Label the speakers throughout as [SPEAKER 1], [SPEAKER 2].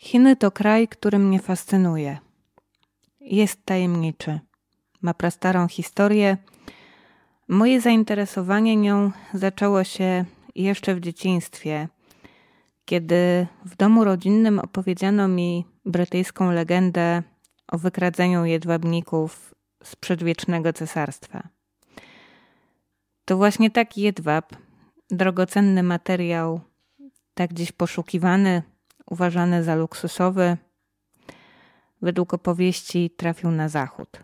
[SPEAKER 1] Chiny to kraj, który mnie fascynuje. Jest tajemniczy. Ma prastarą historię. Moje zainteresowanie nią zaczęło się jeszcze w dzieciństwie, kiedy w domu rodzinnym opowiedziano mi brytyjską legendę o wykradzeniu jedwabników z przedwiecznego cesarstwa. To właśnie taki jedwab, drogocenny materiał, tak dziś poszukiwany, uważany za luksusowy, według opowieści trafił na zachód.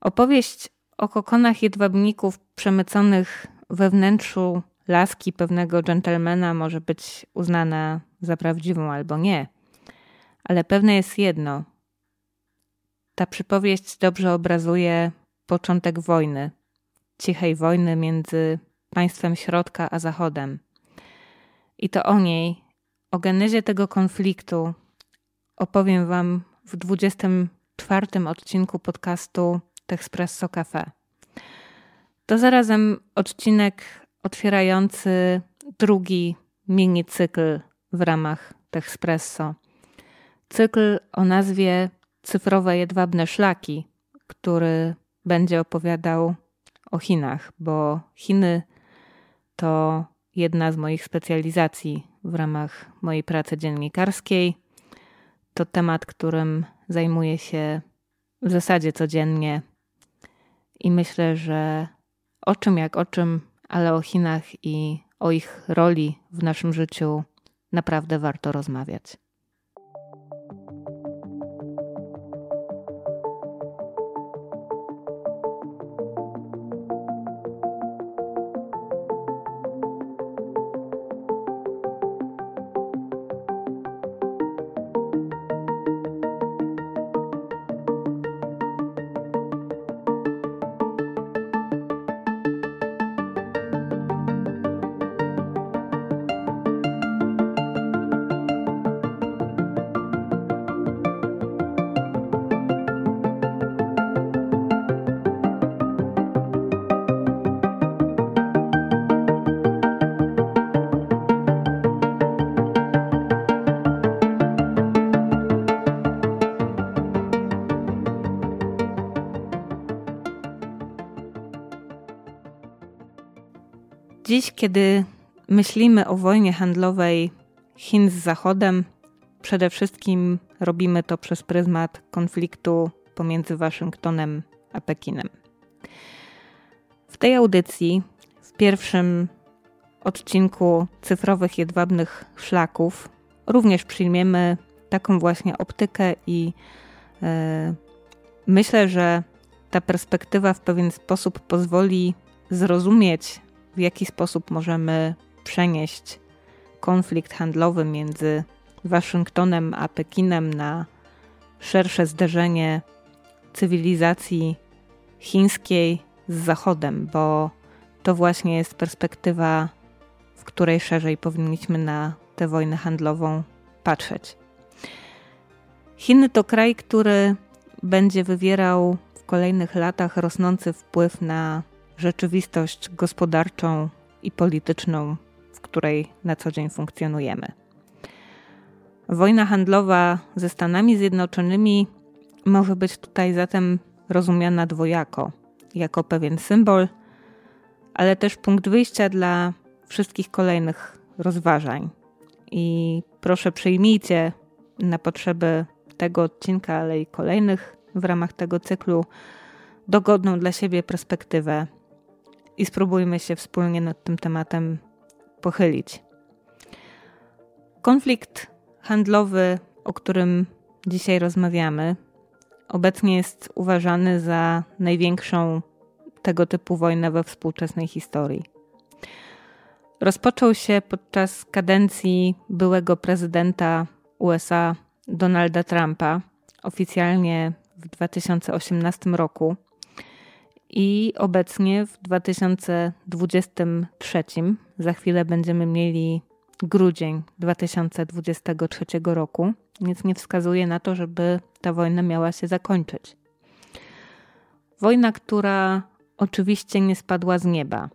[SPEAKER 1] Opowieść o kokonach jedwabników przemyconych we wnętrzu laski pewnego dżentelmena może być uznana za prawdziwą albo nie. Ale pewne jest jedno. Ta przypowieść dobrze obrazuje początek wojny, cichej wojny między państwem środka a zachodem. I to o niej, o genezie tego konfliktu opowiem Wam w 24 odcinku podcastu Texpresso Cafe. To zarazem odcinek otwierający drugi mini cykl w ramach Texpresso. Cykl o nazwie Cyfrowe jedwabne szlaki, który będzie opowiadał o Chinach, bo Chiny to jedna z moich specjalizacji w ramach mojej pracy dziennikarskiej. To temat, którym zajmuję się w zasadzie codziennie i myślę, że o czym jak o czym, ale o Chinach i o ich roli w naszym życiu naprawdę warto rozmawiać. Dziś, kiedy myślimy o wojnie handlowej Chin z Zachodem, przede wszystkim robimy to przez pryzmat konfliktu pomiędzy Waszyngtonem a Pekinem. W tej audycji, w pierwszym odcinku cyfrowych jedwabnych szlaków, również przyjmiemy taką właśnie optykę i yy, myślę, że ta perspektywa w pewien sposób pozwoli zrozumieć w jaki sposób możemy przenieść konflikt handlowy między Waszyngtonem a Pekinem na szersze zderzenie cywilizacji chińskiej z Zachodem, bo to właśnie jest perspektywa, w której szerzej powinniśmy na tę wojnę handlową patrzeć. Chiny to kraj, który będzie wywierał w kolejnych latach rosnący wpływ na rzeczywistość gospodarczą i polityczną, w której na co dzień funkcjonujemy. Wojna handlowa ze Stanami Zjednoczonymi może być tutaj zatem rozumiana dwojako, jako pewien symbol, ale też punkt wyjścia dla wszystkich kolejnych rozważań. I proszę przyjmijcie na potrzeby tego odcinka, ale i kolejnych w ramach tego cyklu dogodną dla siebie perspektywę i spróbujmy się wspólnie nad tym tematem pochylić. Konflikt handlowy, o którym dzisiaj rozmawiamy, obecnie jest uważany za największą tego typu wojnę we współczesnej historii. Rozpoczął się podczas kadencji byłego prezydenta USA Donalda Trumpa, oficjalnie w 2018 roku i obecnie w 2023, za chwilę będziemy mieli grudzień 2023 roku, nic nie wskazuje na to, żeby ta wojna miała się zakończyć. Wojna, która oczywiście nie spadła z nieba,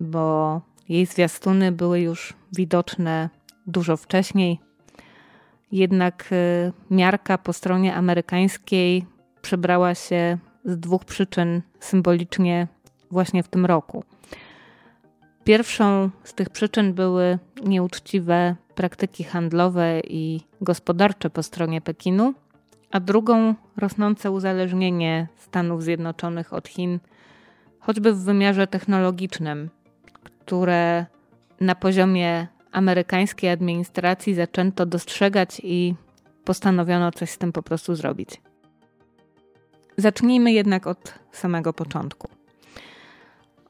[SPEAKER 1] bo jej zwiastuny były już widoczne dużo wcześniej. jednak y, miarka po stronie amerykańskiej przebrała się z dwóch przyczyn symbolicznie właśnie w tym roku. Pierwszą z tych przyczyn były nieuczciwe praktyki handlowe i gospodarcze po stronie Pekinu, a drugą rosnące uzależnienie Stanów Zjednoczonych od Chin, choćby w wymiarze technologicznym, które na poziomie amerykańskiej administracji zaczęto dostrzegać i postanowiono coś z tym po prostu zrobić. Zacznijmy jednak od samego początku.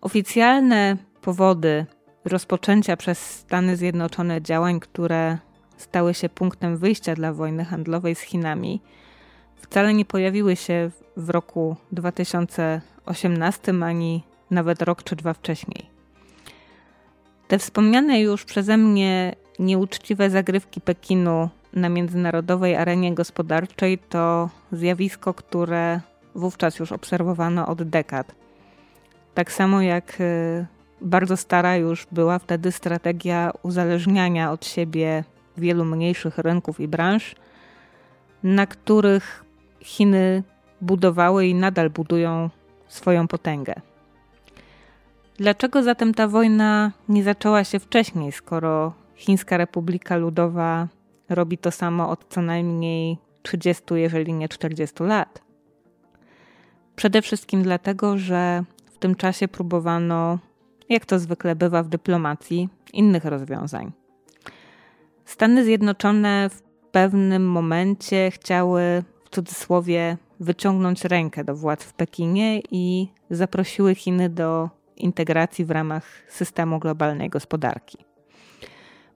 [SPEAKER 1] Oficjalne powody rozpoczęcia przez Stany Zjednoczone działań, które stały się punktem wyjścia dla wojny handlowej z Chinami, wcale nie pojawiły się w roku 2018 ani nawet rok czy dwa wcześniej. Te wspomniane już przeze mnie nieuczciwe zagrywki Pekinu na międzynarodowej arenie gospodarczej to zjawisko, które wówczas już obserwowano od dekad. Tak samo jak y, bardzo stara już była wtedy strategia uzależniania od siebie wielu mniejszych rynków i branż, na których Chiny budowały i nadal budują swoją potęgę. Dlaczego zatem ta wojna nie zaczęła się wcześniej, skoro Chińska Republika Ludowa robi to samo od co najmniej 30, jeżeli nie 40 lat? Przede wszystkim dlatego, że w tym czasie próbowano, jak to zwykle bywa w dyplomacji, innych rozwiązań. Stany Zjednoczone w pewnym momencie chciały, w cudzysłowie, wyciągnąć rękę do władz w Pekinie i zaprosiły Chiny do integracji w ramach systemu globalnej gospodarki.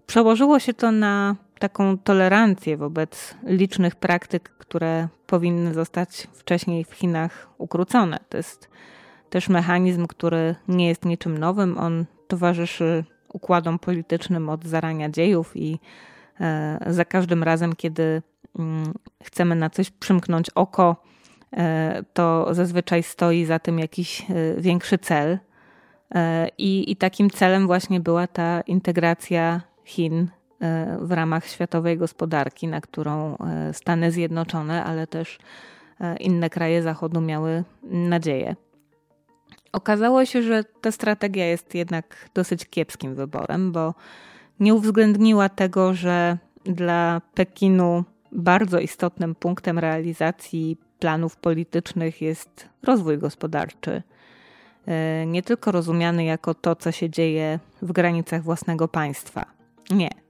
[SPEAKER 1] Przełożyło się to na taką tolerancję wobec licznych praktyk, które powinny zostać wcześniej w Chinach ukrócone. To jest też mechanizm, który nie jest niczym nowym. On towarzyszy układom politycznym od zarania dziejów i e, za każdym razem, kiedy mm, chcemy na coś przymknąć oko, e, to zazwyczaj stoi za tym jakiś e, większy cel. I, I takim celem właśnie była ta integracja Chin w ramach światowej gospodarki, na którą Stany Zjednoczone, ale też inne kraje Zachodu miały nadzieję. Okazało się, że ta strategia jest jednak dosyć kiepskim wyborem, bo nie uwzględniła tego, że dla Pekinu bardzo istotnym punktem realizacji planów politycznych jest rozwój gospodarczy. E, nie tylko rozumiany jako to, co się dzieje w granicach własnego państwa. Nie.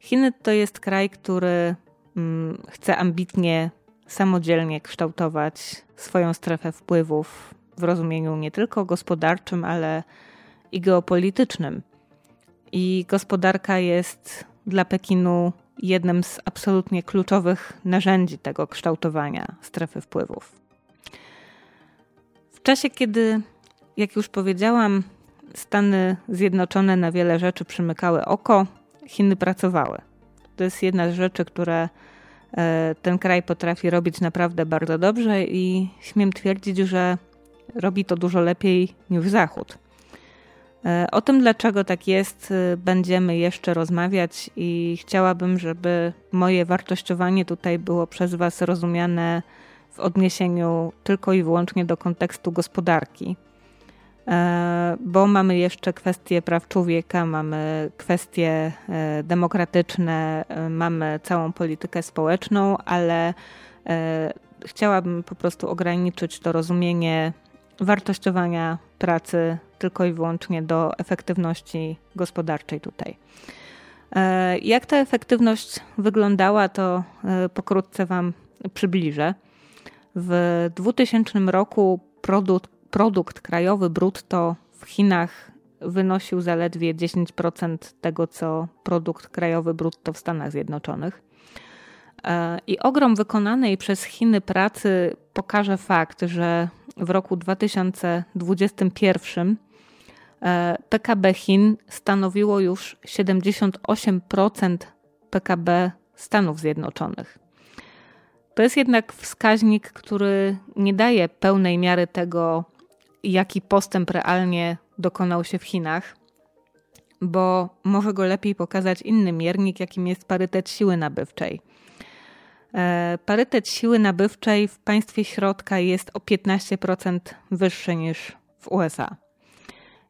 [SPEAKER 1] Chiny to jest kraj, który mm, chce ambitnie, samodzielnie kształtować swoją strefę wpływów w rozumieniu nie tylko gospodarczym, ale i geopolitycznym. I gospodarka jest dla Pekinu jednym z absolutnie kluczowych narzędzi tego kształtowania strefy wpływów. W czasie, kiedy, jak już powiedziałam, Stany Zjednoczone na wiele rzeczy przymykały oko, Chiny pracowały. To jest jedna z rzeczy, które e, ten kraj potrafi robić naprawdę bardzo dobrze i śmiem twierdzić, że robi to dużo lepiej niż Zachód. E, o tym, dlaczego tak jest, e, będziemy jeszcze rozmawiać i chciałabym, żeby moje wartościowanie tutaj było przez Was rozumiane w odniesieniu tylko i wyłącznie do kontekstu gospodarki. E, bo mamy jeszcze kwestie praw człowieka, mamy kwestie demokratyczne, mamy całą politykę społeczną, ale chciałabym po prostu ograniczyć to rozumienie wartościowania pracy tylko i wyłącznie do efektywności gospodarczej tutaj. E, jak ta efektywność wyglądała, to e, pokrótce Wam przybliżę. W 2000 roku produkt, produkt krajowy brutto w Chinach wynosił zaledwie 10% tego, co produkt krajowy brutto w Stanach Zjednoczonych. E, I ogrom wykonanej przez Chiny pracy pokaże fakt, że w roku 2021 PKB Chin stanowiło już 78% PKB Stanów Zjednoczonych. To jest jednak wskaźnik, który nie daje pełnej miary tego, jaki postęp realnie dokonał się w Chinach. bo może go lepiej pokazać inny miernik, jakim jest parytet siły nabywczej. E, parytet siły nabywczej w państwie środka jest o 15% wyższy niż w USA.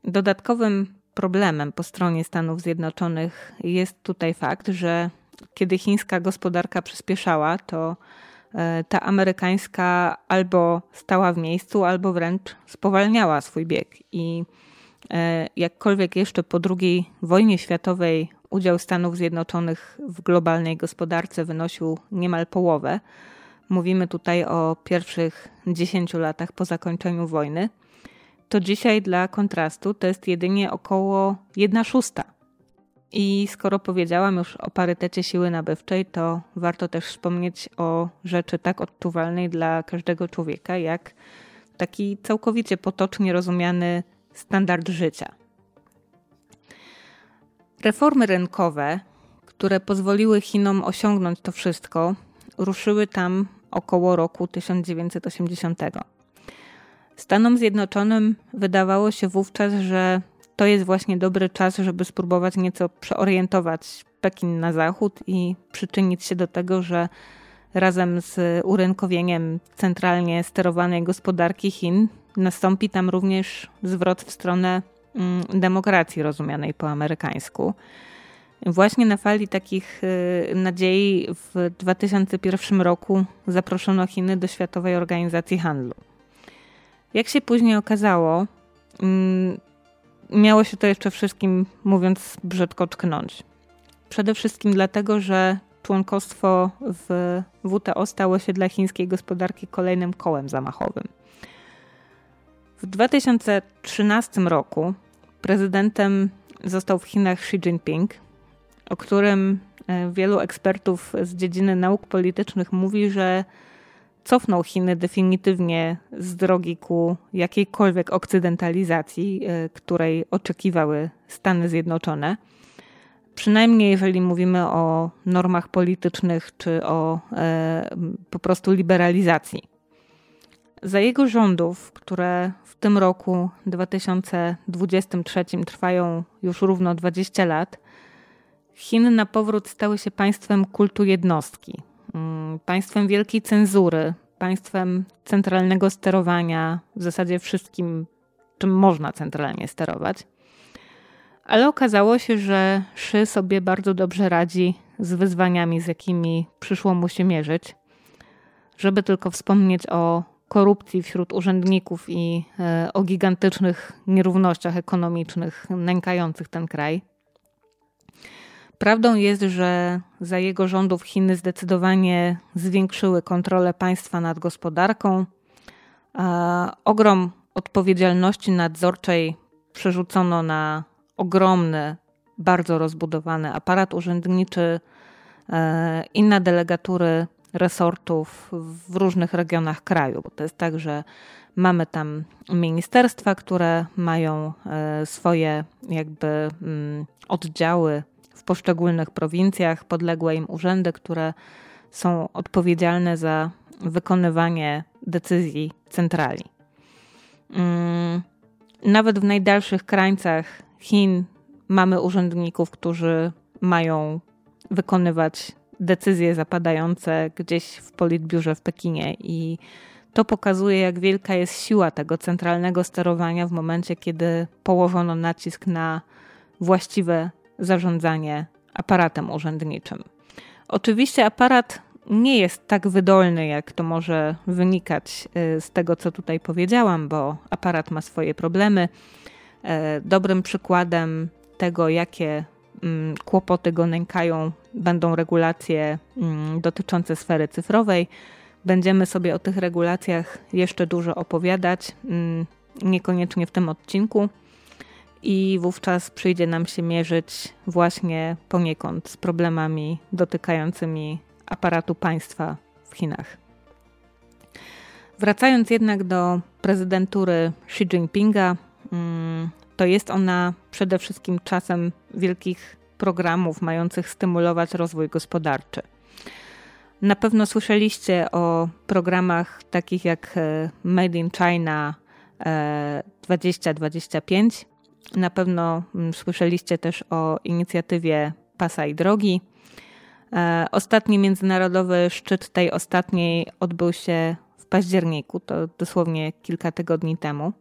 [SPEAKER 1] Dodatkowym problemem po stronie Stanów Zjednoczonych jest tutaj fakt, że kiedy chińska gospodarka przyspieszała, to ta amerykańska albo stała w miejscu, albo wręcz spowalniała swój bieg. I e, jakkolwiek jeszcze po II wojnie światowej udział Stanów Zjednoczonych w globalnej gospodarce wynosił niemal połowę, mówimy tutaj o pierwszych 10 latach po zakończeniu wojny, to dzisiaj dla kontrastu to jest jedynie około 1 szósta. I skoro powiedziałam już o parytecie siły nabywczej, to warto też wspomnieć o rzeczy tak odczuwalnej dla każdego człowieka, jak taki całkowicie potocznie rozumiany standard życia. Reformy rynkowe, które pozwoliły Chinom osiągnąć to wszystko, ruszyły tam około roku 1980. Stanom Zjednoczonym wydawało się wówczas, że to jest właśnie dobry czas, żeby spróbować nieco przeorientować Pekin na zachód i przyczynić się do tego, że razem z urynkowieniem centralnie sterowanej gospodarki Chin nastąpi tam również zwrot w stronę mm, demokracji rozumianej po amerykańsku. Właśnie na fali takich y, nadziei w 2001 roku zaproszono Chiny do Światowej Organizacji Handlu. Jak się później okazało, mm, miało się to jeszcze wszystkim, mówiąc brzydko, czknąć. Przede wszystkim dlatego, że członkostwo w WTO stało się dla chińskiej gospodarki kolejnym kołem zamachowym. W 2013 roku prezydentem został w Chinach Xi Jinping, o którym e, wielu ekspertów z dziedziny nauk politycznych mówi, że cofnął Chiny definitywnie z drogi ku jakiejkolwiek okcydentalizacji, e, której oczekiwały Stany Zjednoczone. Przynajmniej jeżeli mówimy o normach politycznych czy o e, po prostu liberalizacji. Za jego rządów, które w tym roku 2023 trwają już równo 20 lat, Chiny na powrót stały się państwem kultu jednostki, państwem wielkiej cenzury, państwem centralnego sterowania, w zasadzie wszystkim, czym można centralnie sterować. Ale okazało się, że Szy sobie bardzo dobrze radzi z wyzwaniami, z jakimi przyszło mu się mierzyć. Żeby tylko wspomnieć o korupcji wśród urzędników i e, o gigantycznych nierównościach ekonomicznych nękających ten kraj. Prawdą jest, że za jego rządów Chiny zdecydowanie zwiększyły kontrolę państwa nad gospodarką. Ogrom odpowiedzialności nadzorczej przerzucono na ogromny, bardzo rozbudowany aparat urzędniczy e, i na delegatury resortów w różnych regionach kraju, bo to jest tak, że mamy tam ministerstwa, które mają e, swoje jakby mm, oddziały w poszczególnych prowincjach, podległe im urzędy, które są odpowiedzialne za wykonywanie decyzji centrali. Mm, nawet w najdalszych krańcach Chin mamy urzędników, którzy mają wykonywać decyzje zapadające gdzieś w politbiurze w Pekinie i to pokazuje, jak wielka jest siła tego centralnego sterowania w momencie, kiedy położono nacisk na właściwe zarządzanie aparatem urzędniczym. Oczywiście aparat nie jest tak wydolny, jak to może wynikać y, z tego, co tutaj powiedziałam, bo aparat ma swoje problemy. E, dobrym przykładem tego, jakie mm, kłopoty go nękają, będą regulacje mm, dotyczące sfery cyfrowej. Będziemy sobie o tych regulacjach jeszcze dużo opowiadać, mm, niekoniecznie w tym odcinku i wówczas przyjdzie nam się mierzyć właśnie poniekąd z problemami dotykającymi aparatu państwa w Chinach. Wracając jednak do prezydentury Xi Jinpinga, mm, to jest ona przede wszystkim czasem wielkich programów mających stymulować rozwój gospodarczy. Na pewno słyszeliście o programach takich jak e, Made in China 2025, Na pewno mm, słyszeliście też o inicjatywie Pasa i Drogi. E, ostatni międzynarodowy szczyt tej ostatniej odbył się w październiku, to dosłownie kilka tygodni temu.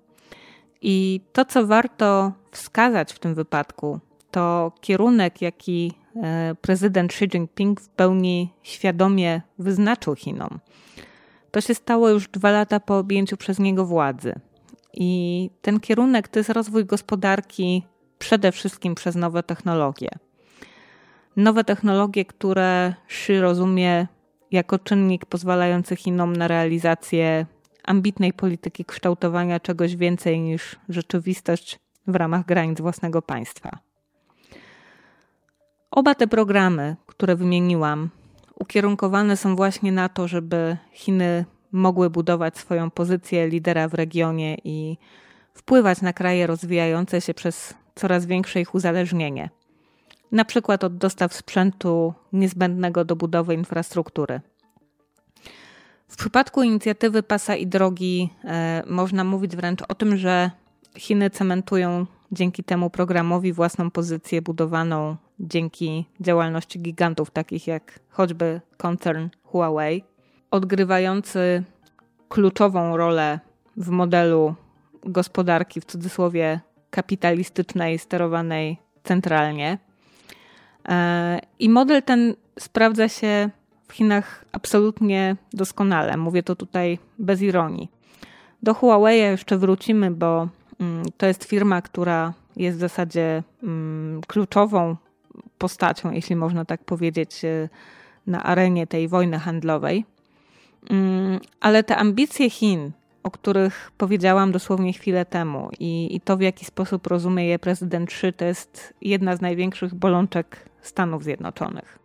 [SPEAKER 1] I to, co warto wskazać w tym wypadku, to kierunek, jaki e, prezydent Xi Jinping w pełni świadomie wyznaczył Chinom. To się stało już dwa lata po objęciu przez niego władzy. I ten kierunek to jest rozwój gospodarki przede wszystkim przez nowe technologie. Nowe technologie, które Xi rozumie jako czynnik pozwalający Chinom na realizację ambitnej polityki kształtowania czegoś więcej niż rzeczywistość w ramach granic własnego państwa. Oba te programy, które wymieniłam, ukierunkowane są właśnie na to, żeby Chiny mogły budować swoją pozycję lidera w regionie i wpływać na kraje rozwijające się przez coraz większe ich uzależnienie, na przykład od dostaw sprzętu niezbędnego do budowy infrastruktury. W przypadku inicjatywy Pasa i Drogi e, można mówić wręcz o tym, że Chiny cementują dzięki temu programowi własną pozycję budowaną dzięki działalności gigantów takich jak choćby koncern Huawei, odgrywający kluczową rolę w modelu gospodarki w cudzysłowie kapitalistycznej, sterowanej centralnie. E, I model ten sprawdza się w Chinach absolutnie doskonale. Mówię to tutaj bez ironii. Do Huawei jeszcze wrócimy, bo mm, to jest firma, która jest w zasadzie mm, kluczową postacią, jeśli można tak powiedzieć, e, na arenie tej wojny handlowej. Mm, ale te ambicje Chin, o których powiedziałam dosłownie chwilę temu, i, i to w jaki sposób rozumie je prezydent Xi, to jest jedna z największych bolączek Stanów Zjednoczonych.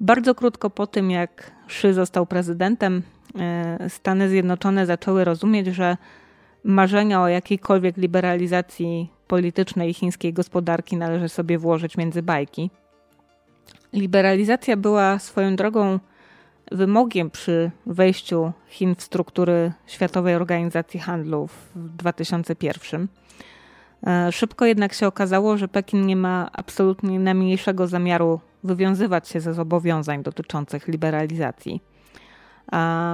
[SPEAKER 1] Bardzo krótko po tym, jak Xi został prezydentem, e, Stany Zjednoczone zaczęły rozumieć, że marzenia o jakiejkolwiek liberalizacji politycznej chińskiej gospodarki należy sobie włożyć między bajki. Liberalizacja była swoją drogą wymogiem przy wejściu Chin w struktury Światowej Organizacji Handlu w 2001. E, szybko jednak się okazało, że Pekin nie ma absolutnie najmniejszego zamiaru wywiązywać się ze zobowiązań dotyczących liberalizacji,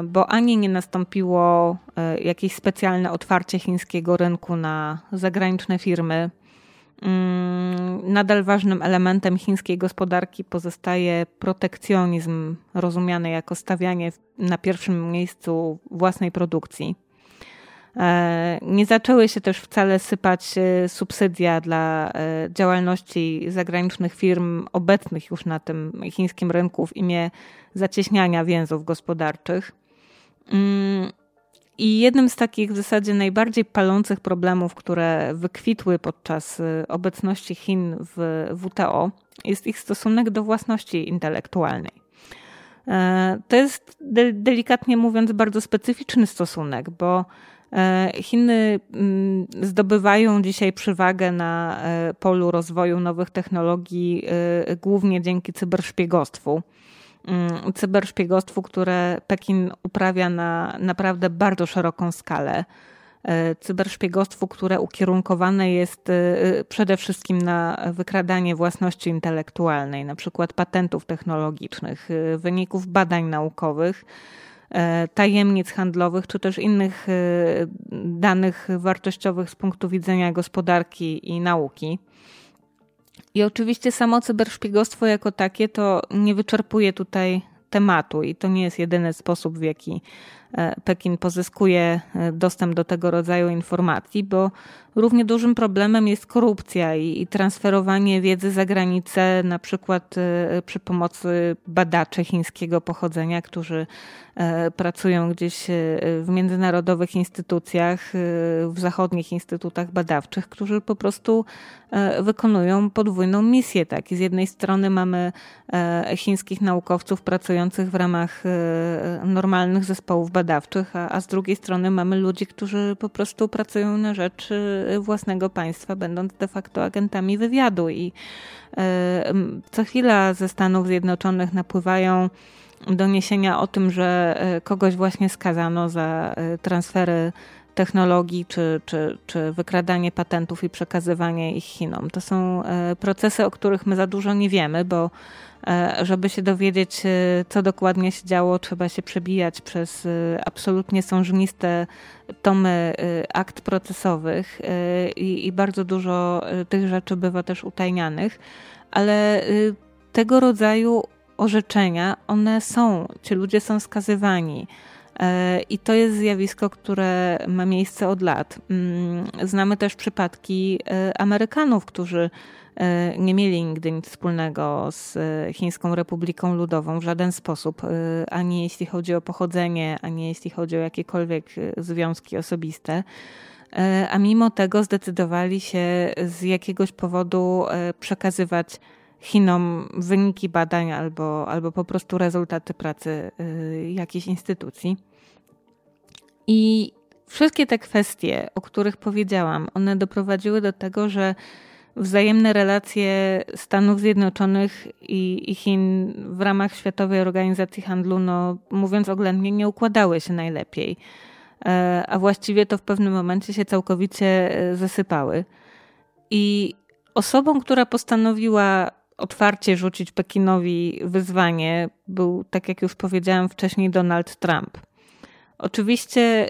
[SPEAKER 1] bo ani nie nastąpiło e, jakieś specjalne otwarcie chińskiego rynku na zagraniczne firmy. Mm, nadal ważnym elementem chińskiej gospodarki pozostaje protekcjonizm, rozumiany jako stawianie na pierwszym miejscu własnej produkcji. E, nie zaczęły się też wcale sypać e, subsydia dla e, działalności zagranicznych firm obecnych już na tym chińskim rynku w imię zacieśniania więzów gospodarczych. I jednym z takich w zasadzie najbardziej palących problemów, które wykwitły podczas obecności Chin w WTO, jest ich stosunek do własności intelektualnej. To jest delikatnie mówiąc bardzo specyficzny stosunek, bo E, Chiny mm, zdobywają dzisiaj przewagę na e, polu rozwoju nowych technologii e, głównie dzięki cyberszpiegostwu. Mm, cyberszpiegostwu, które Pekin uprawia na naprawdę bardzo szeroką skalę. Cyberszpiegostwu, które ukierunkowane jest przede wszystkim na wykradanie własności intelektualnej, na przykład patentów technologicznych, wyników badań naukowych E, tajemnic handlowych, czy też innych e, danych wartościowych z punktu widzenia gospodarki i nauki. I oczywiście samo cyberszpiegostwo jako takie to nie wyczerpuje tutaj tematu i to nie jest jedyny sposób, w jaki Pekin pozyskuje dostęp do tego rodzaju informacji, bo równie dużym problemem jest korupcja i, transferowanie wiedzy za granicę, na przykład przy pomocy badaczy chińskiego pochodzenia, którzy E, pracują gdzieś e, w międzynarodowych instytucjach, e, w zachodnich instytutach badawczych, którzy po prostu wykonują podwójną misję. Tak? I z jednej strony mamy chińskich naukowców pracujących w ramach normalnych zespołów badawczych, a, a z drugiej strony mamy ludzi, którzy po prostu pracują na rzecz własnego państwa, będąc de facto agentami wywiadu. I co chwila ze Stanów Zjednoczonych napływają doniesienia o tym, że e, kogoś właśnie skazano za transfery technologii, czy, czy, czy wykradanie patentów i przekazywanie ich Chinom. To są procesy, o których my za dużo nie wiemy, bo żeby się dowiedzieć, co dokładnie się działo, trzeba się przebijać przez absolutnie sążniste tomy akt procesowych i, i bardzo dużo tych rzeczy bywa też utajnianych, ale tego rodzaju orzeczenia, one są, ci ludzie są skazywani. E, I to jest zjawisko, które ma miejsce od lat. Mm, znamy też przypadki e, Amerykanów, którzy e, nie mieli nigdy nic wspólnego z Chińską Republiką Ludową w żaden sposób, ani jeśli chodzi o pochodzenie, ani jeśli chodzi o jakiekolwiek związki osobiste. A mimo tego zdecydowali się z jakiegoś powodu przekazywać Chinom wyniki badań albo, albo po prostu rezultaty pracy jakiejś instytucji. I wszystkie te kwestie, o których powiedziałam, one doprowadziły do tego, że wzajemne relacje Stanów Zjednoczonych i, i, Chin w ramach Światowej Organizacji Handlu, no, mówiąc oględnie, nie układały się najlepiej. E, a właściwie to w pewnym momencie się całkowicie e, zasypały. I osobą, która postanowiła otwarcie rzucić Pekinowi wyzwanie był, tak jak już powiedziałam wcześniej, Donald Trump. Oczywiście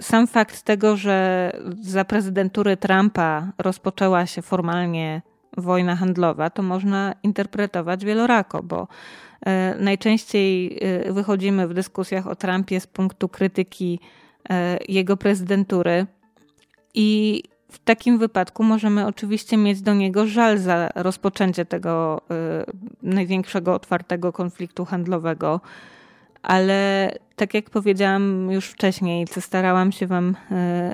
[SPEAKER 1] sam fakt tego, że za prezydentury Trumpa rozpoczęła się formalnie wojna handlowa, to można interpretować wielorako, bo e, najczęściej e, wychodzimy w dyskusjach o Trumpie z punktu krytyki e, jego prezydentury i w takim wypadku możemy oczywiście mieć do niego żal za rozpoczęcie tego największego otwartego konfliktu handlowego, ale tak jak powiedziałam już wcześniej, co starałam się Wam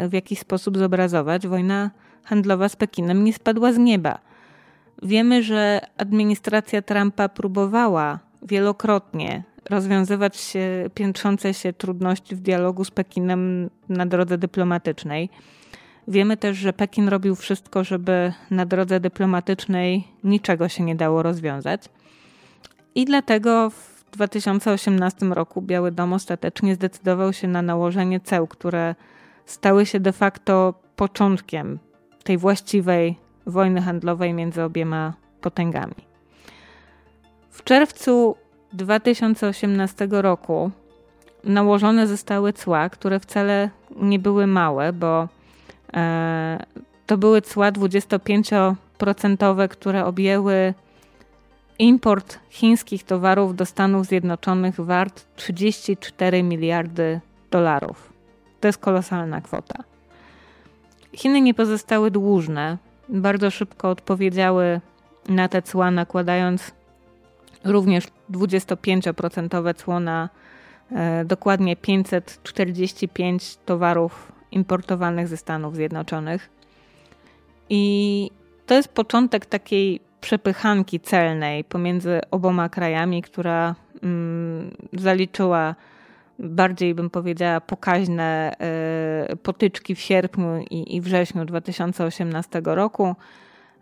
[SPEAKER 1] y, w jakiś sposób zobrazować, wojna handlowa z Pekinem nie spadła z nieba. Wiemy, że administracja Trumpa próbowała wielokrotnie rozwiązywać piętrzące się trudności w dialogu z Pekinem na drodze dyplomatycznej. Wiemy też, że Pekin robił wszystko, żeby na drodze dyplomatycznej niczego się nie dało rozwiązać. I dlatego w 2018 roku Biały Dom ostatecznie zdecydował się na nałożenie ceł, które stały się de facto początkiem tej właściwej wojny handlowej między obiema potęgami. W czerwcu 2018 roku nałożone zostały cła, które wcale nie były małe, bo E, to były cła 25%, które objęły import chińskich towarów do Stanów Zjednoczonych wart 34 miliardy dolarów. To jest kolosalna kwota. Chiny nie pozostały dłużne. Bardzo szybko odpowiedziały na te cła, nakładając również 25% cło na e, dokładnie 545 towarów importowanych ze Stanów Zjednoczonych. I to jest początek takiej przepychanki celnej pomiędzy oboma krajami, która mm, zaliczyła bardziej bym powiedziała pokaźne y, potyczki w sierpniu i, wrześniu 2018 roku.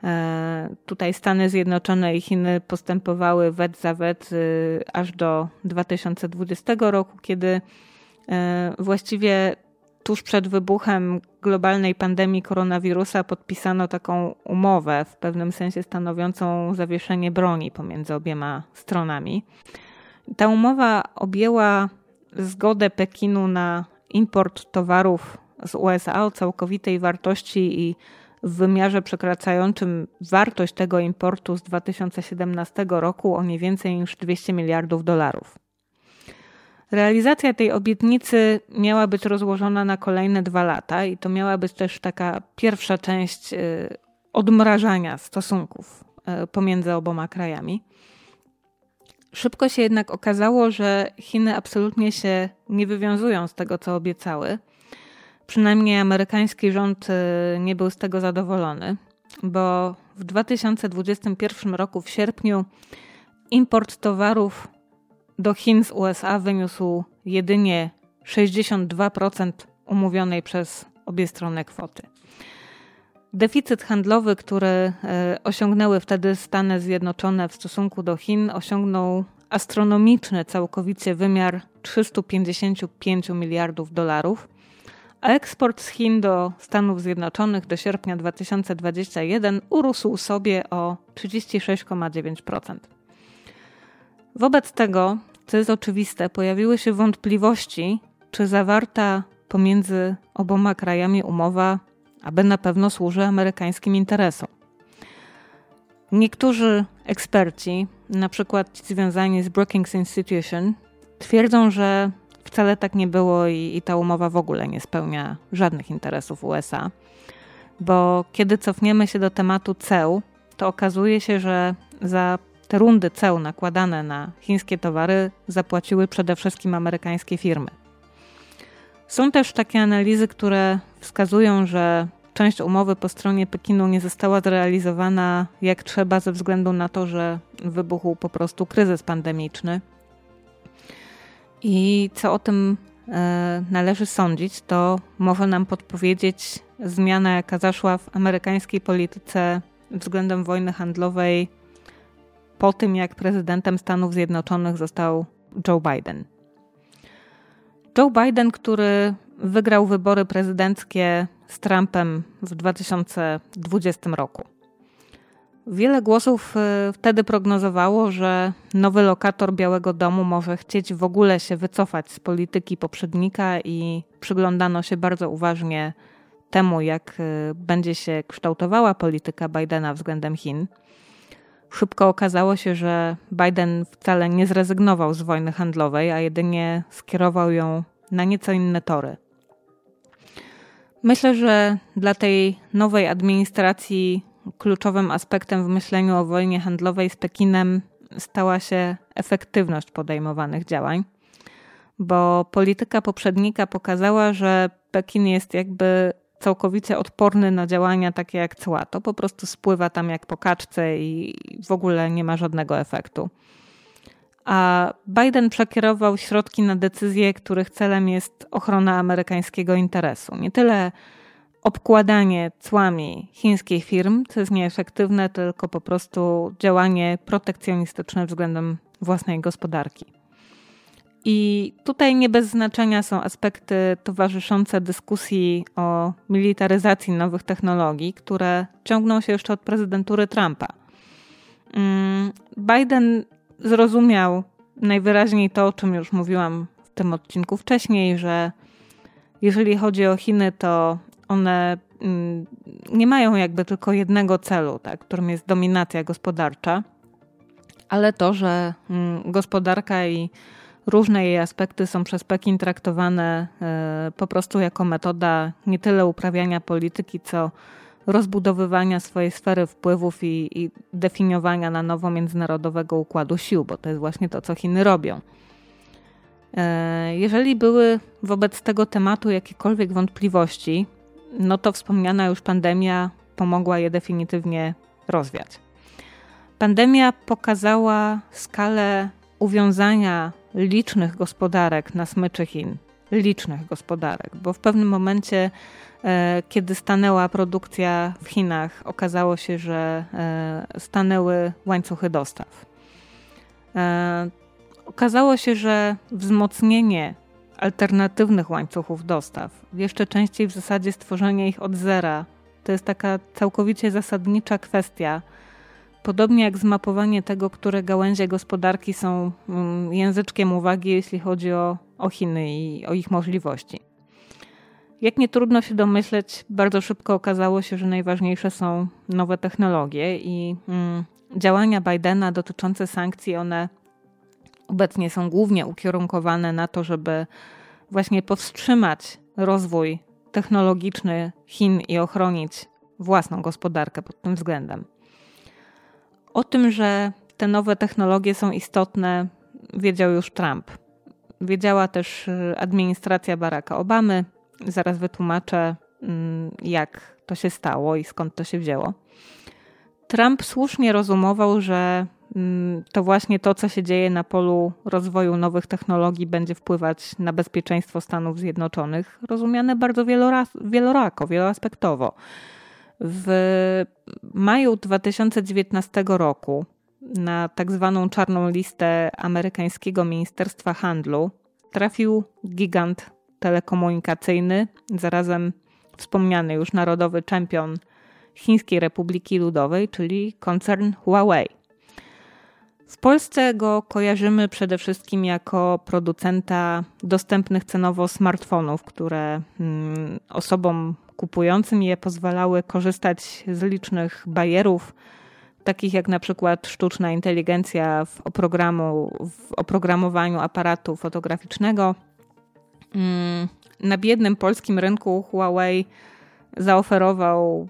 [SPEAKER 1] E, tutaj Stany Zjednoczone i Chiny postępowały wet za wet y, aż do 2020 roku, kiedy e, właściwie tuż przed wybuchem globalnej pandemii koronawirusa podpisano taką umowę, w pewnym sensie stanowiącą zawieszenie broni pomiędzy obiema stronami. Ta umowa objęła zgodę Pekinu na import towarów z USA o całkowitej wartości i w wymiarze przekraczającym wartość tego importu z 2017 roku o nie więcej niż 200 miliardów dolarów. Realizacja tej obietnicy miała być rozłożona na kolejne dwa lata i to miała być też taka pierwsza część y, odmrażania stosunków y, pomiędzy oboma krajami. Szybko się jednak okazało, że Chiny absolutnie się nie wywiązują z tego, co obiecały. Przynajmniej amerykański rząd y, nie był z tego zadowolony, bo w 2021 roku w sierpniu import towarów do Chin z USA wyniósł jedynie 62% umówionej przez obie strony kwoty. Deficyt handlowy, który e, osiągnęły wtedy Stany Zjednoczone w stosunku do Chin, osiągnął astronomiczny całkowicie wymiar 355 miliardów dolarów, a eksport z Chin do Stanów Zjednoczonych do sierpnia 2021 urósł sobie o 36,9%. Wobec tego, co jest oczywiste, pojawiły się wątpliwości, czy zawarta pomiędzy oboma krajami umowa, aby na pewno służy amerykańskim interesom. Niektórzy eksperci, na przykład ci związani z Brookings Institution, twierdzą, że wcale tak nie było i, i ta umowa w ogóle nie spełnia żadnych interesów USA. Bo kiedy cofniemy się do tematu ceł, to okazuje się, że za te rundy ceł nakładane na chińskie towary zapłaciły przede wszystkim amerykańskie firmy. Są też takie analizy, które wskazują, że część umowy po stronie Pekinu nie została zrealizowana jak trzeba ze względu na to, że wybuchł po prostu kryzys pandemiczny. I co o tym e, należy sądzić, to może nam podpowiedzieć zmiana, jaka zaszła w amerykańskiej polityce względem wojny handlowej po tym, jak prezydentem Stanów Zjednoczonych został Joe Biden. Joe Biden, który wygrał wybory prezydenckie z Trumpem w 2020 roku. Wiele głosów y, wtedy prognozowało, że nowy lokator Białego Domu może chcieć w ogóle się wycofać z polityki poprzednika i przyglądano się bardzo uważnie temu, jak y, będzie się kształtowała polityka Bidena względem Chin. Szybko okazało się, że Biden wcale nie zrezygnował z wojny handlowej, a jedynie skierował ją na nieco inne tory. Myślę, że dla tej nowej administracji kluczowym aspektem w myśleniu o wojnie handlowej z Pekinem stała się efektywność podejmowanych działań, bo polityka poprzednika pokazała, że Pekin jest jakby całkowicie odporny na działania takie jak cła. To po prostu spływa tam jak po kaczce i w ogóle nie ma żadnego efektu. A Biden przekierował środki na decyzje, których celem jest ochrona amerykańskiego interesu. Nie tyle obkładanie cłami chińskich firm, co jest nieefektywne, tylko po prostu działanie protekcjonistyczne względem własnej gospodarki. I tutaj nie bez znaczenia są aspekty towarzyszące dyskusji o militaryzacji nowych technologii, które ciągną się jeszcze od prezydentury Trumpa. Mm, Biden zrozumiał najwyraźniej to, o czym już mówiłam w tym odcinku wcześniej, że jeżeli chodzi o Chiny, to one mm, nie mają jakby tylko jednego celu, tak, którym jest dominacja gospodarcza, ale to, że mm, gospodarka i różne jej aspekty są przez Pekin traktowane e, po prostu jako metoda nie tyle uprawiania polityki, co rozbudowywania swojej sfery wpływów i, i definiowania na nowo międzynarodowego układu sił, bo to jest właśnie to, co Chiny robią. E, jeżeli były wobec tego tematu jakiekolwiek wątpliwości, no to wspomniana już pandemia pomogła je definitywnie rozwiać. Pandemia pokazała skalę uwiązania licznych gospodarek na smyczy Chin. Licznych gospodarek, bo w pewnym momencie, e, kiedy stanęła produkcja w Chinach, okazało się, że e, stanęły łańcuchy dostaw. E, okazało się, że wzmocnienie alternatywnych łańcuchów dostaw, jeszcze częściej w zasadzie stworzenie ich od zera, to jest taka całkowicie zasadnicza kwestia Podobnie jak zmapowanie tego, które gałęzie gospodarki są mm, języczkiem uwagi, jeśli chodzi o, o Chiny i o ich możliwości. Jak nie trudno się domyśleć, bardzo szybko okazało się, że najważniejsze są nowe technologie i mm, działania Bidena dotyczące sankcji, one obecnie są głównie ukierunkowane na to, żeby właśnie powstrzymać rozwój technologiczny Chin i ochronić własną gospodarkę pod tym względem. O tym, że te nowe technologie są istotne, wiedział już Trump. Wiedziała też y, administracja Baracka Obamy. Zaraz wytłumaczę, mm, jak to się stało i skąd to się wzięło. Trump słusznie rozumował, że mm, to właśnie to, co się dzieje na polu rozwoju nowych technologii, będzie wpływać na bezpieczeństwo Stanów Zjednoczonych, rozumiane bardzo wielorako, wieloaspektowo. W maju 2019 roku na tak zwaną czarną listę amerykańskiego Ministerstwa Handlu trafił gigant telekomunikacyjny, zarazem wspomniany już narodowy czempion Chińskiej Republiki Ludowej, czyli koncern Huawei. W Polsce go kojarzymy przede wszystkim jako producenta dostępnych cenowo smartfonów, które mm, osobom kupującym je pozwalały korzystać z licznych barierów, takich jak na przykład sztuczna inteligencja w, oprogramu, w oprogramowaniu aparatu fotograficznego. Mm, na biednym polskim rynku Huawei zaoferował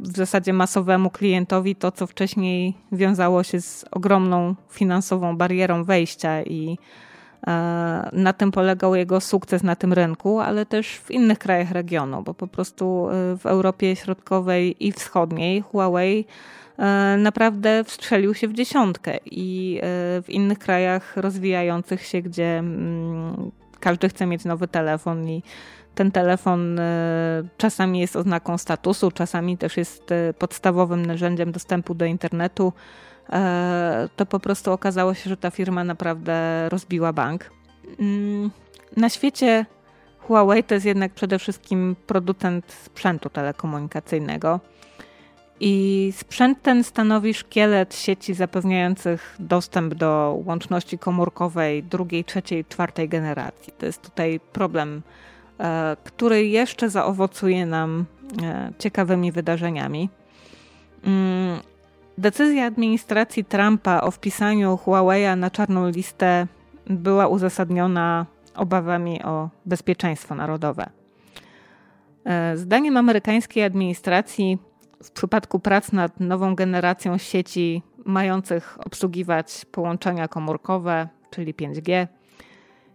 [SPEAKER 1] w zasadzie masowemu klientowi to, co wcześniej wiązało się z ogromną finansową barierą wejścia i na tym polegał jego sukces na tym rynku, ale też w innych krajach regionu, bo po prostu e, w Europie Środkowej i Wschodniej Huawei e, naprawdę wstrzelił się w dziesiątkę i w innych krajach rozwijających się, gdzie mm, każdy chce mieć nowy telefon i ten telefon e, czasami jest oznaką statusu, czasami też jest e, podstawowym narzędziem dostępu do internetu. E, to po prostu okazało się, że ta firma naprawdę rozbiła bank. Mm, na świecie Huawei to jest jednak przede wszystkim producent sprzętu telekomunikacyjnego. I sprzęt ten stanowi szkielet sieci zapewniających dostęp do łączności komórkowej drugiej, trzeciej, czwartej generacji. To jest tutaj problem E, który jeszcze zaowocuje nam e, ciekawymi wydarzeniami. Decyzja administracji Trumpa o wpisaniu Huawei na czarną listę była uzasadniona obawami o bezpieczeństwo narodowe. E, zdaniem amerykańskiej administracji, w przypadku prac nad nową generacją sieci mających obsługiwać połączenia komórkowe, czyli 5G,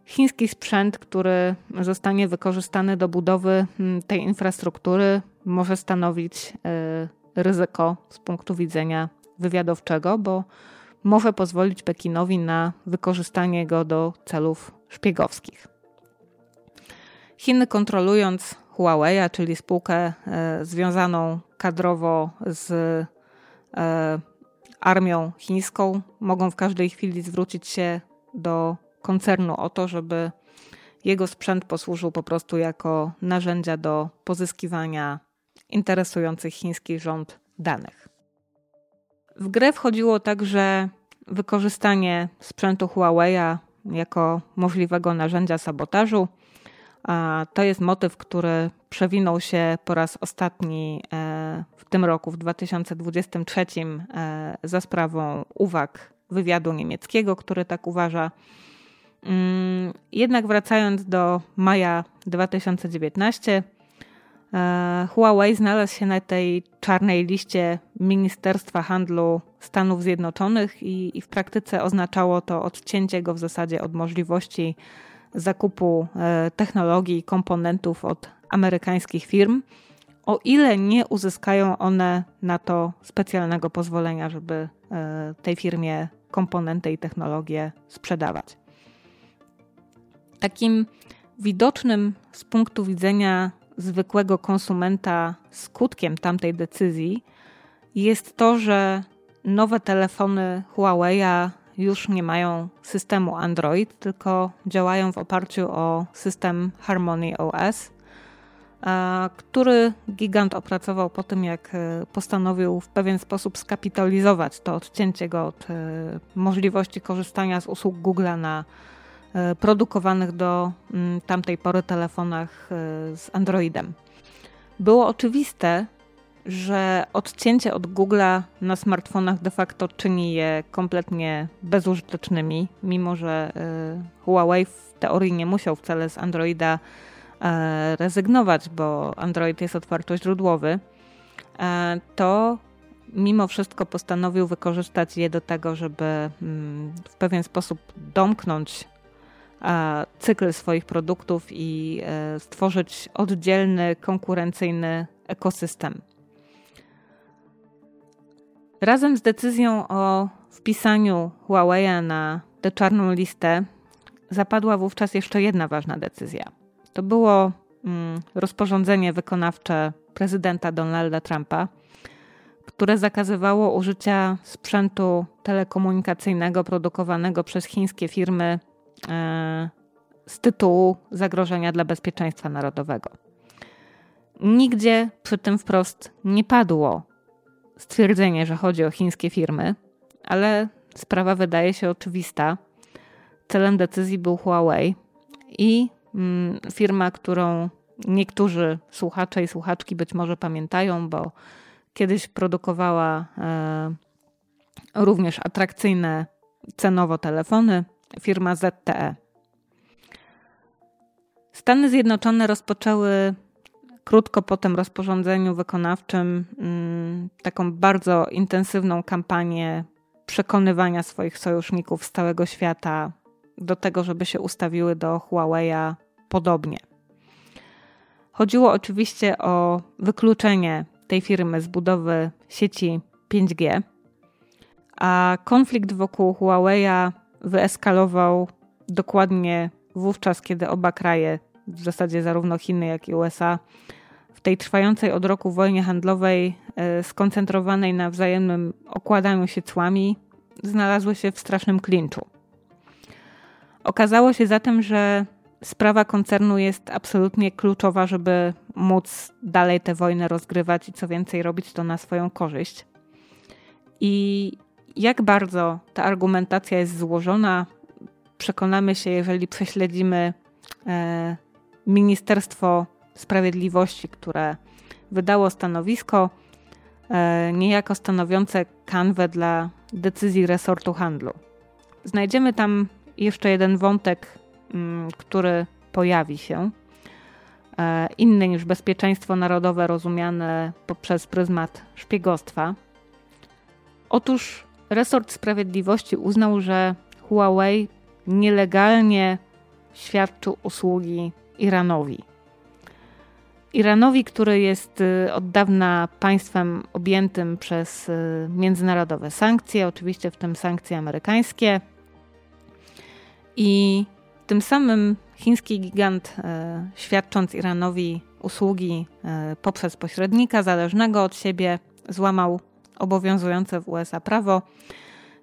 [SPEAKER 1] chiński sprzęt, który zostanie wykorzystany do budowy mm, tej infrastruktury, może stanowić e, ryzyko z punktu widzenia wywiadowczego, bo może pozwolić Pekinowi na wykorzystanie go do celów szpiegowskich. Chiny kontrolując Huawei, czyli spółkę e, związaną kadrowo z e, armią chińską, mogą w każdej chwili zwrócić się do koncernu o to, żeby jego sprzęt posłużył po prostu jako narzędzia do pozyskiwania interesujących chiński rząd danych. W grę wchodziło także wykorzystanie sprzętu Huawei jako możliwego narzędzia sabotażu. To jest motyw, który przewinął się po raz ostatni e, w tym roku, w 2023, e, za sprawą uwag wywiadu niemieckiego, który tak uważa. Mm, jednak wracając do maja 2019, e, Huawei znalazł się na tej czarnej liście Ministerstwa Handlu Stanów Zjednoczonych i, i, w praktyce oznaczało to odcięcie go w zasadzie od możliwości zakupu e, technologii i komponentów od amerykańskich firm, o ile nie uzyskają one na to specjalnego pozwolenia, żeby e, tej firmie komponenty i technologie sprzedawać. Takim widocznym z punktu widzenia zwykłego konsumenta skutkiem tamtej decyzji jest to, że nowe telefony Huawei już nie mają systemu Android, tylko działają w oparciu o system Harmony OS, który gigant opracował po tym, jak e, postanowił w pewien sposób skapitalizować to odcięcie go od e, możliwości korzystania z usług Google na produkowanych do mm, tamtej pory telefonach e, z Androidem. Było oczywiste, że odcięcie od Google'a na smartfonach de facto czyni je kompletnie bezużytecznymi, mimo że e, Huawei w teorii nie musiał wcale z Androida rezygnować, bo Android jest otwartoźródłowy, to mimo wszystko postanowił wykorzystać je do tego, żeby mm, w pewien sposób domknąć cykl swoich produktów i e, stworzyć oddzielny, konkurencyjny ekosystem. Razem z decyzją o wpisaniu Huawei na tę czarną listę zapadła wówczas jeszcze jedna ważna decyzja. To było mm, rozporządzenie wykonawcze prezydenta Donalda Trumpa, które zakazywało użycia sprzętu telekomunikacyjnego produkowanego przez chińskie firmy E, z tytułu zagrożenia dla bezpieczeństwa narodowego. Nigdzie przy tym wprost nie padło stwierdzenie, że chodzi o chińskie firmy, ale sprawa wydaje się oczywista. Celem decyzji był Huawei i mm, firma, którą niektórzy słuchacze i słuchaczki być może pamiętają, bo kiedyś produkowała e, również atrakcyjne cenowo telefony, firma ZTE. Stany Zjednoczone rozpoczęły krótko po tym rozporządzeniu wykonawczym mm, taką bardzo intensywną kampanię przekonywania swoich sojuszników z całego świata do tego, żeby się ustawiły do Huawei'a podobnie. Chodziło oczywiście o wykluczenie tej firmy z budowy sieci 5G, a konflikt wokół Huawei'a wyeskalował dokładnie wówczas, kiedy oba kraje, w zasadzie zarówno Chiny, jak i USA, w tej trwającej od roku wojnie handlowej, e, skoncentrowanej na wzajemnym okładaniu się cłami, znalazły się w strasznym klinczu. Okazało się zatem, że sprawa koncernu jest absolutnie kluczowa, żeby móc dalej tę wojnę rozgrywać i co więcej robić to na swoją korzyść. I jak bardzo ta argumentacja jest złożona, przekonamy się, jeżeli prześledzimy e, Ministerstwo Sprawiedliwości, które wydało stanowisko e, niejako stanowiące kanwę dla decyzji resortu handlu. Znajdziemy tam jeszcze jeden wątek, mm, który pojawi się, e, inny niż bezpieczeństwo narodowe rozumiane poprzez pryzmat szpiegostwa. Otóż resort sprawiedliwości uznał, że Huawei nielegalnie świadczył usługi Iranowi. Iranowi, który jest y, od dawna państwem objętym przez y, międzynarodowe sankcje, oczywiście w tym sankcje amerykańskie. I tym samym chiński gigant, y, świadcząc Iranowi usługi poprzez pośrednika zależnego od siebie, złamał obowiązujące w USA prawo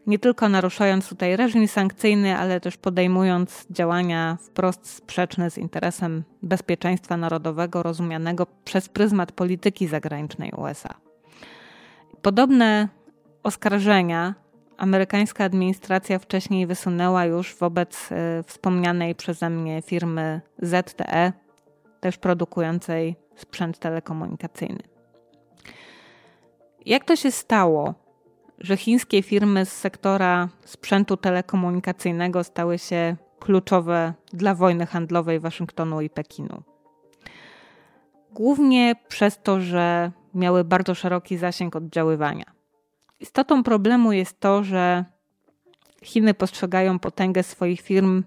[SPEAKER 1] nie tylko naruszając tutaj reżim sankcyjny, ale też podejmując działania wprost sprzeczne z interesem bezpieczeństwa narodowego rozumianego przez pryzmat polityki zagranicznej USA. Podobne oskarżenia amerykańska administracja wcześniej wysunęła już wobec y, wspomnianej przeze mnie firmy ZTE, też produkującej sprzęt telekomunikacyjny. Jak to się stało, że chińskie firmy z sektora sprzętu telekomunikacyjnego stały się kluczowe dla wojny handlowej Waszyngtonu i Pekinu. Głównie przez to, że miały bardzo szeroki zasięg oddziaływania. Istotą problemu jest to, że Chiny postrzegają potęgę swoich firm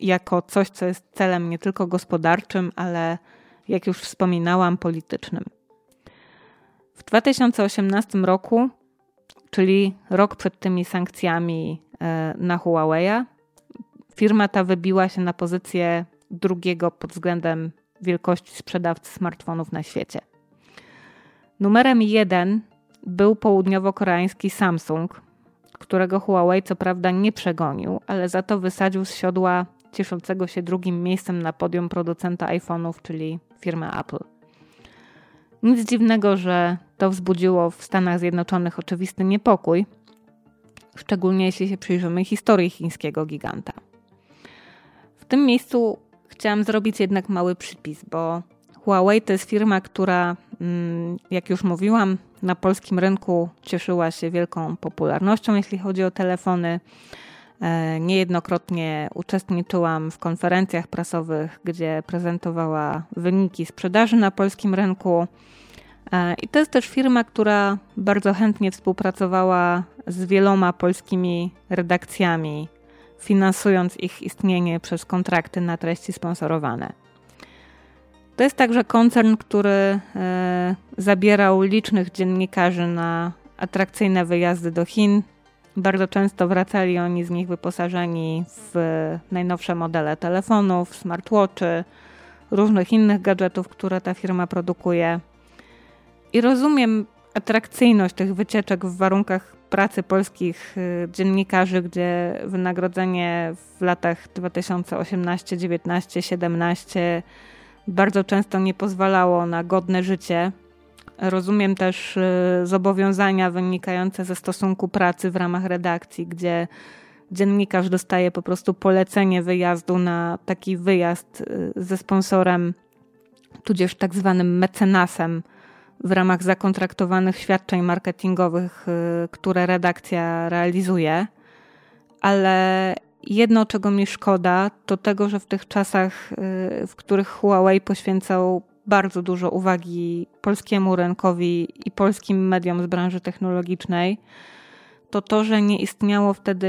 [SPEAKER 1] jako coś, co jest celem nie tylko gospodarczym, ale jak już wspominałam, politycznym. W 2018 roku czyli rok przed tymi sankcjami e, na Huawei'a, firma ta wybiła się na pozycję drugiego pod względem wielkości sprzedawcy smartfonów na świecie. Numerem jeden był południowo-koreański Samsung, którego Huawei co prawda nie przegonił, ale za to wysadził z siodła cieszącego się drugim miejscem na podium producenta iPhone'ów, czyli firmę Apple. Nic dziwnego, że to wzbudziło w Stanach Zjednoczonych oczywisty niepokój, szczególnie jeśli się przyjrzymy historii chińskiego giganta. W tym miejscu chciałam zrobić jednak mały przypis, bo Huawei to jest firma, która, mm, jak już mówiłam, na polskim rynku cieszyła się wielką popularnością, jeśli chodzi o telefony. E, niejednokrotnie uczestniczyłam w konferencjach prasowych, gdzie prezentowała wyniki sprzedaży na polskim rynku. E, I to jest też firma, która bardzo chętnie współpracowała z wieloma polskimi redakcjami, finansując ich istnienie przez kontrakty na treści sponsorowane. To jest także koncern, który e, zabierał licznych dziennikarzy na atrakcyjne wyjazdy do Chin. Bardzo często wracali oni z nich wyposażeni w najnowsze modele telefonów, smartwatchy, różnych innych gadżetów, które ta firma produkuje. I rozumiem atrakcyjność tych wycieczek w warunkach pracy polskich y, dziennikarzy, gdzie wynagrodzenie w latach 2018, 19, 17 bardzo często nie pozwalało na godne życie. Rozumiem też y, zobowiązania wynikające ze stosunku pracy w ramach redakcji, gdzie dziennikarz dostaje po prostu polecenie wyjazdu na taki wyjazd y, ze sponsorem, tudzież tak zwanym mecenasem w ramach zakontraktowanych świadczeń marketingowych, y, które redakcja realizuje. Ale jedno, czego mi szkoda, to tego, że w tych czasach, w których Huawei poświęcał bardzo dużo uwagi polskiemu rynkowi i polskim mediom z branży technologicznej, to to, że nie istniało wtedy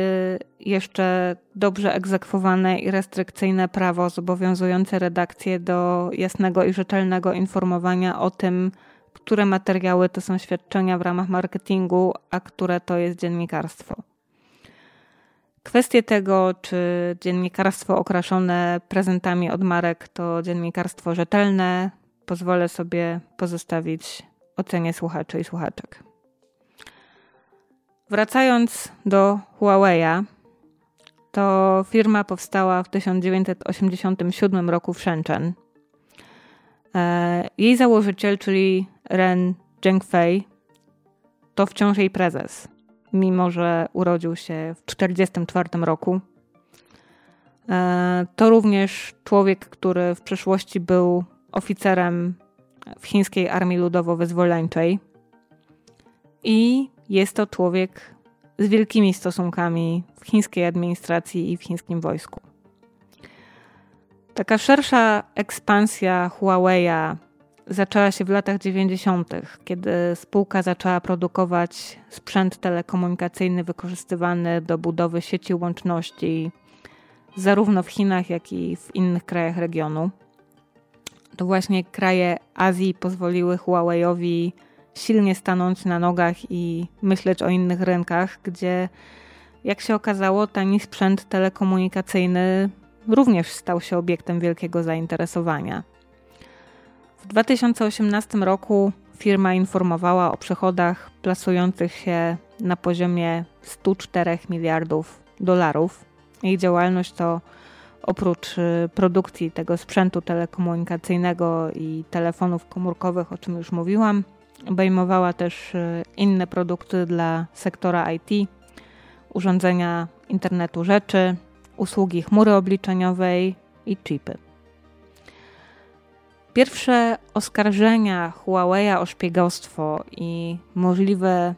[SPEAKER 1] jeszcze dobrze egzekwowane i restrykcyjne prawo zobowiązujące redakcję do jasnego i rzetelnego informowania o tym, które materiały to są świadczenia w ramach marketingu, a które to jest dziennikarstwo. Kwestie tego, czy dziennikarstwo okraszone prezentami od marek to dziennikarstwo rzetelne, pozwolę sobie pozostawić ocenie słuchaczy i słuchaczek. Wracając do Huawei'a, to firma powstała w 1987 roku w Shenzhen. E, jej założyciel, czyli Ren Zhengfei, to wciąż jej prezes, mimo że urodził się w 1944 roku. E, to również człowiek, który w przeszłości był oficerem w chińskiej armii ludowo-wyzwoleńczej i jest to człowiek z wielkimi stosunkami w chińskiej administracji i w chińskim wojsku. Taka szersza ekspansja Huawei'a zaczęła się w latach 90., kiedy spółka zaczęła produkować sprzęt telekomunikacyjny wykorzystywany do budowy sieci łączności zarówno w Chinach, jak i w innych krajach regionu. To właśnie kraje Azji pozwoliły Huawei'owi silnie stanąć na nogach i myśleć o innych rynkach, gdzie, jak się okazało, tani sprzęt telekomunikacyjny również stał się obiektem wielkiego zainteresowania. W 2018 roku firma informowała o przychodach plasujących się na poziomie 104 miliardów dolarów. Jej działalność to oprócz y, produkcji tego sprzętu telekomunikacyjnego i telefonów komórkowych, o czym już mówiłam, obejmowała też y, inne produkty dla sektora IT, urządzenia internetu rzeczy, usługi chmury obliczeniowej i chipy. Pierwsze oskarżenia Huawei'a o szpiegostwo i możliwe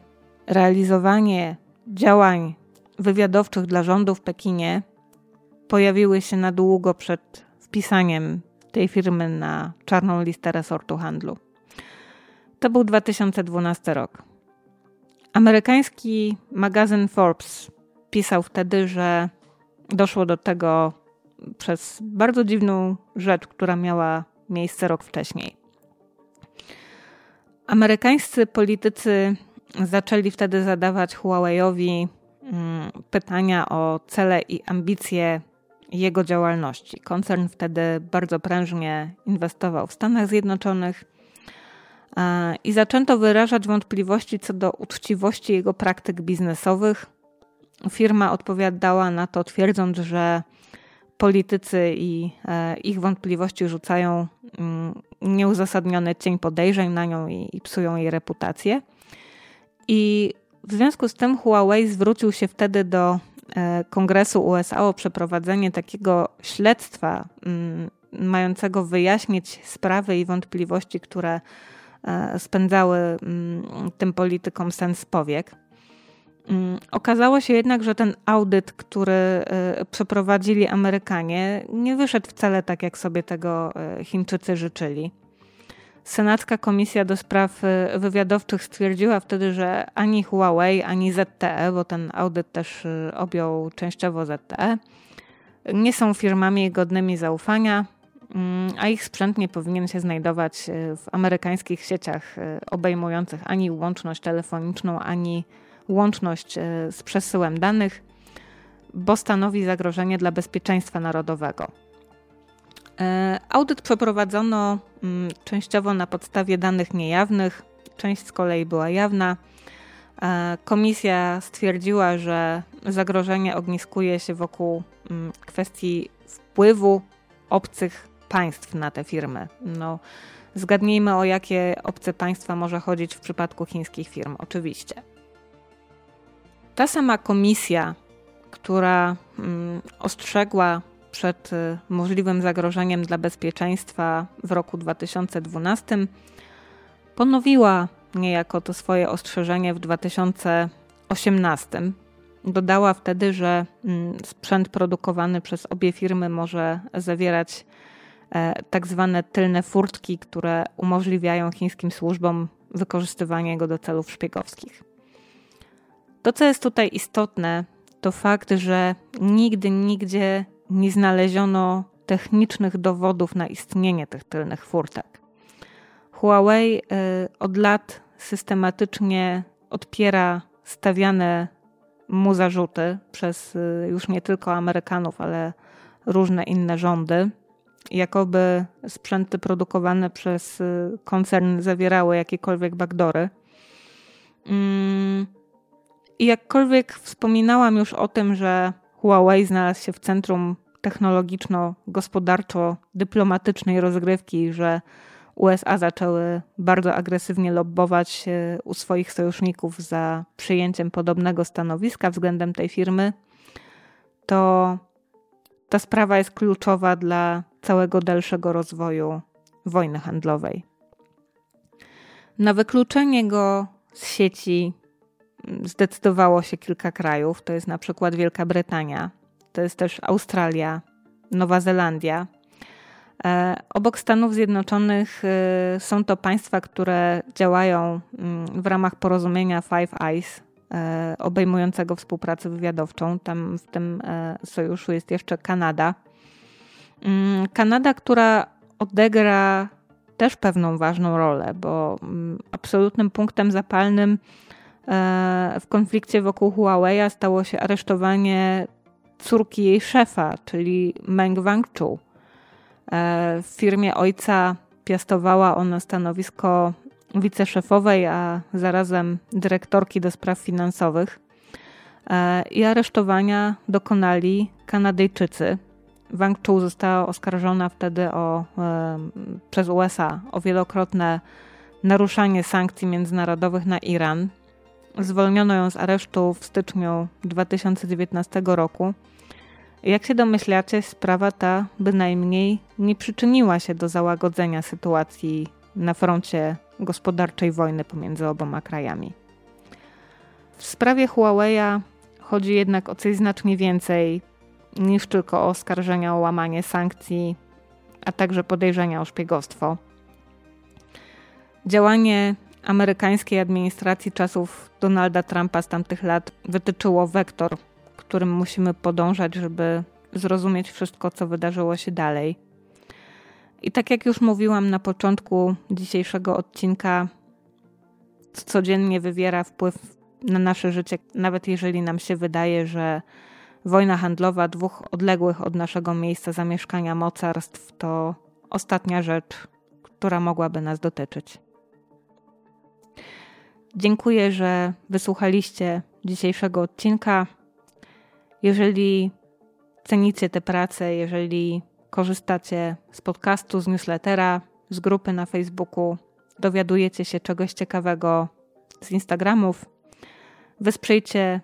[SPEAKER 1] realizowanie działań wywiadowczych dla rządu w Pekinie pojawiły się na długo przed wpisaniem tej firmy na czarną listę resortu handlu. To był 2012 rok. Amerykański magazyn Forbes pisał wtedy, że doszło do tego przez bardzo dziwną rzecz, która miała miejsce rok wcześniej. Amerykańscy politycy zaczęli wtedy zadawać Huawei'owi mm, pytania o cele i ambicje jego działalności. Koncern wtedy bardzo prężnie inwestował w Stanach Zjednoczonych e, i zaczęto wyrażać wątpliwości co do uczciwości jego praktyk biznesowych. Firma odpowiadała na to, twierdząc, że politycy i e, ich wątpliwości rzucają mm, nieuzasadniony cień podejrzeń na nią i, psują jej reputację. I w związku z tym Huawei zwrócił się wtedy do Kongresu USA o przeprowadzenie takiego śledztwa mm, mającego wyjaśnić sprawy i wątpliwości, które e, spędzały mm, tym politykom sens powiek. Mm, okazało się jednak, że ten audyt, który y, przeprowadzili Amerykanie, nie wyszedł wcale tak, jak sobie tego Chińczycy życzyli. Senacka Komisja do Spraw y, Wywiadowczych stwierdziła wtedy, że ani Huawei, ani ZTE, bo ten audyt też objął częściowo ZTE, nie są firmami godnymi zaufania, mm, a ich sprzęt nie powinien się znajdować w amerykańskich sieciach obejmujących ani łączność telefoniczną, ani łączność z przesyłem danych, bo stanowi zagrożenie dla bezpieczeństwa narodowego. E, audyt przeprowadzono mm, częściowo na podstawie danych niejawnych, część z kolei była jawna. E, komisja stwierdziła, że zagrożenie ogniskuje się wokół mm, kwestii wpływu obcych państw na te firmy. No, zgadnijmy, o jakie obce państwa może chodzić w przypadku chińskich firm, oczywiście. Ta sama komisja, która mm, ostrzegła przed y, możliwym zagrożeniem dla bezpieczeństwa w roku 2012, ponowiła niejako to swoje ostrzeżenie w 2018. Dodała wtedy, że mm, sprzęt produkowany przez obie firmy może zawierać e, tak zwane tylne furtki, które umożliwiają chińskim służbom wykorzystywanie go do celów szpiegowskich. To, co jest tutaj istotne, to fakt, że nigdy, nigdzie nie znaleziono technicznych dowodów na istnienie tych tylnych furtek. Huawei y, od lat systematycznie odpiera stawiane mu zarzuty przez y, już nie tylko Amerykanów, ale różne inne rządy. Jakoby sprzęty produkowane przez y, koncern zawierały jakiekolwiek backdory. Mm, I jakkolwiek wspominałam już o tym, że Huawei znalazł się w centrum technologiczno-gospodarczo-dyplomatycznej rozgrywki, że USA zaczęły bardzo agresywnie lobbować u swoich sojuszników za przyjęciem podobnego stanowiska względem tej firmy, to ta sprawa jest kluczowa dla całego dalszego rozwoju wojny handlowej. Na wykluczenie go z sieci zdecydowało się kilka krajów. To jest na przykład Wielka Brytania, to jest też Australia, Nowa Zelandia. E, obok Stanów Zjednoczonych e, są to państwa, które działają mm, w ramach porozumienia Five Eyes, e, obejmującego współpracę wywiadowczą. Tam w tym sojuszu jest jeszcze Kanada. Mm, Kanada, która odegra też pewną ważną rolę, bo mm, absolutnym punktem zapalnym w konflikcie wokół Huawei stało się aresztowanie córki jej szefa, czyli Meng Wanzhou. E, w firmie ojca piastowała ona stanowisko wiceszefowej, a zarazem dyrektorki do spraw finansowych. E, I aresztowania dokonali Kanadyjczycy. Wang Chu została oskarżona wtedy o, e, przez USA o wielokrotne naruszanie sankcji międzynarodowych na Iran. Zwolniono ją z aresztu w styczniu 2019 roku. Jak się domyślacie, sprawa ta bynajmniej nie przyczyniła się do załagodzenia sytuacji na froncie gospodarczej wojny pomiędzy oboma krajami. W sprawie Huawei'a chodzi jednak o coś znacznie więcej niż tylko o oskarżenia o łamanie sankcji, a także podejrzenia o szpiegostwo. Działanie amerykańskiej administracji czasów Donalda Trumpa z tamtych lat wytyczyło wektor którym musimy podążać, żeby zrozumieć wszystko, co wydarzyło się dalej. I tak jak już mówiłam na początku dzisiejszego odcinka, codziennie wywiera wpływ na nasze życie, nawet jeżeli nam się wydaje, że wojna handlowa dwóch odległych od naszego miejsca zamieszkania mocarstw to ostatnia rzecz, która mogłaby nas dotyczyć. Dziękuję, że wysłuchaliście dzisiejszego odcinka. Jeżeli cenicie tę pracę, jeżeli korzystacie z podcastu, z newslettera, z grupy na Facebooku, dowiadujecie się czegoś ciekawego z Instagramów, wesprzyjcie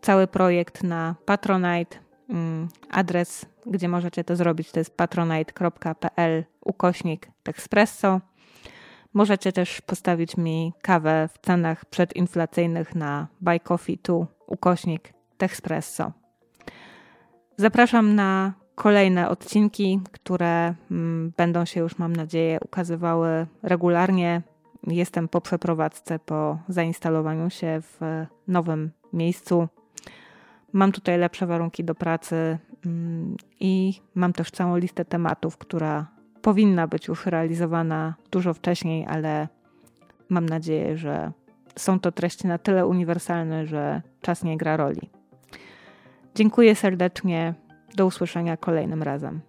[SPEAKER 1] cały projekt na Patronite. Mm, adres, gdzie możecie to zrobić, to jest patronite.pl ukośnik Texpresso. Możecie też postawić mi kawę w cenach przedinflacyjnych na Buy Coffee tu ukośnik Texpresso. Zapraszam na kolejne odcinki, które mm, będą się już, mam nadzieję, ukazywały regularnie. Jestem po przeprowadzce, po zainstalowaniu się w nowym miejscu. Mam tutaj lepsze warunki do pracy mm, i mam też całą listę tematów, która powinna być już realizowana dużo wcześniej, ale mam nadzieję, że są to treści na tyle uniwersalne, że czas nie gra roli. Dziękuję serdecznie. Do usłyszenia kolejnym razem.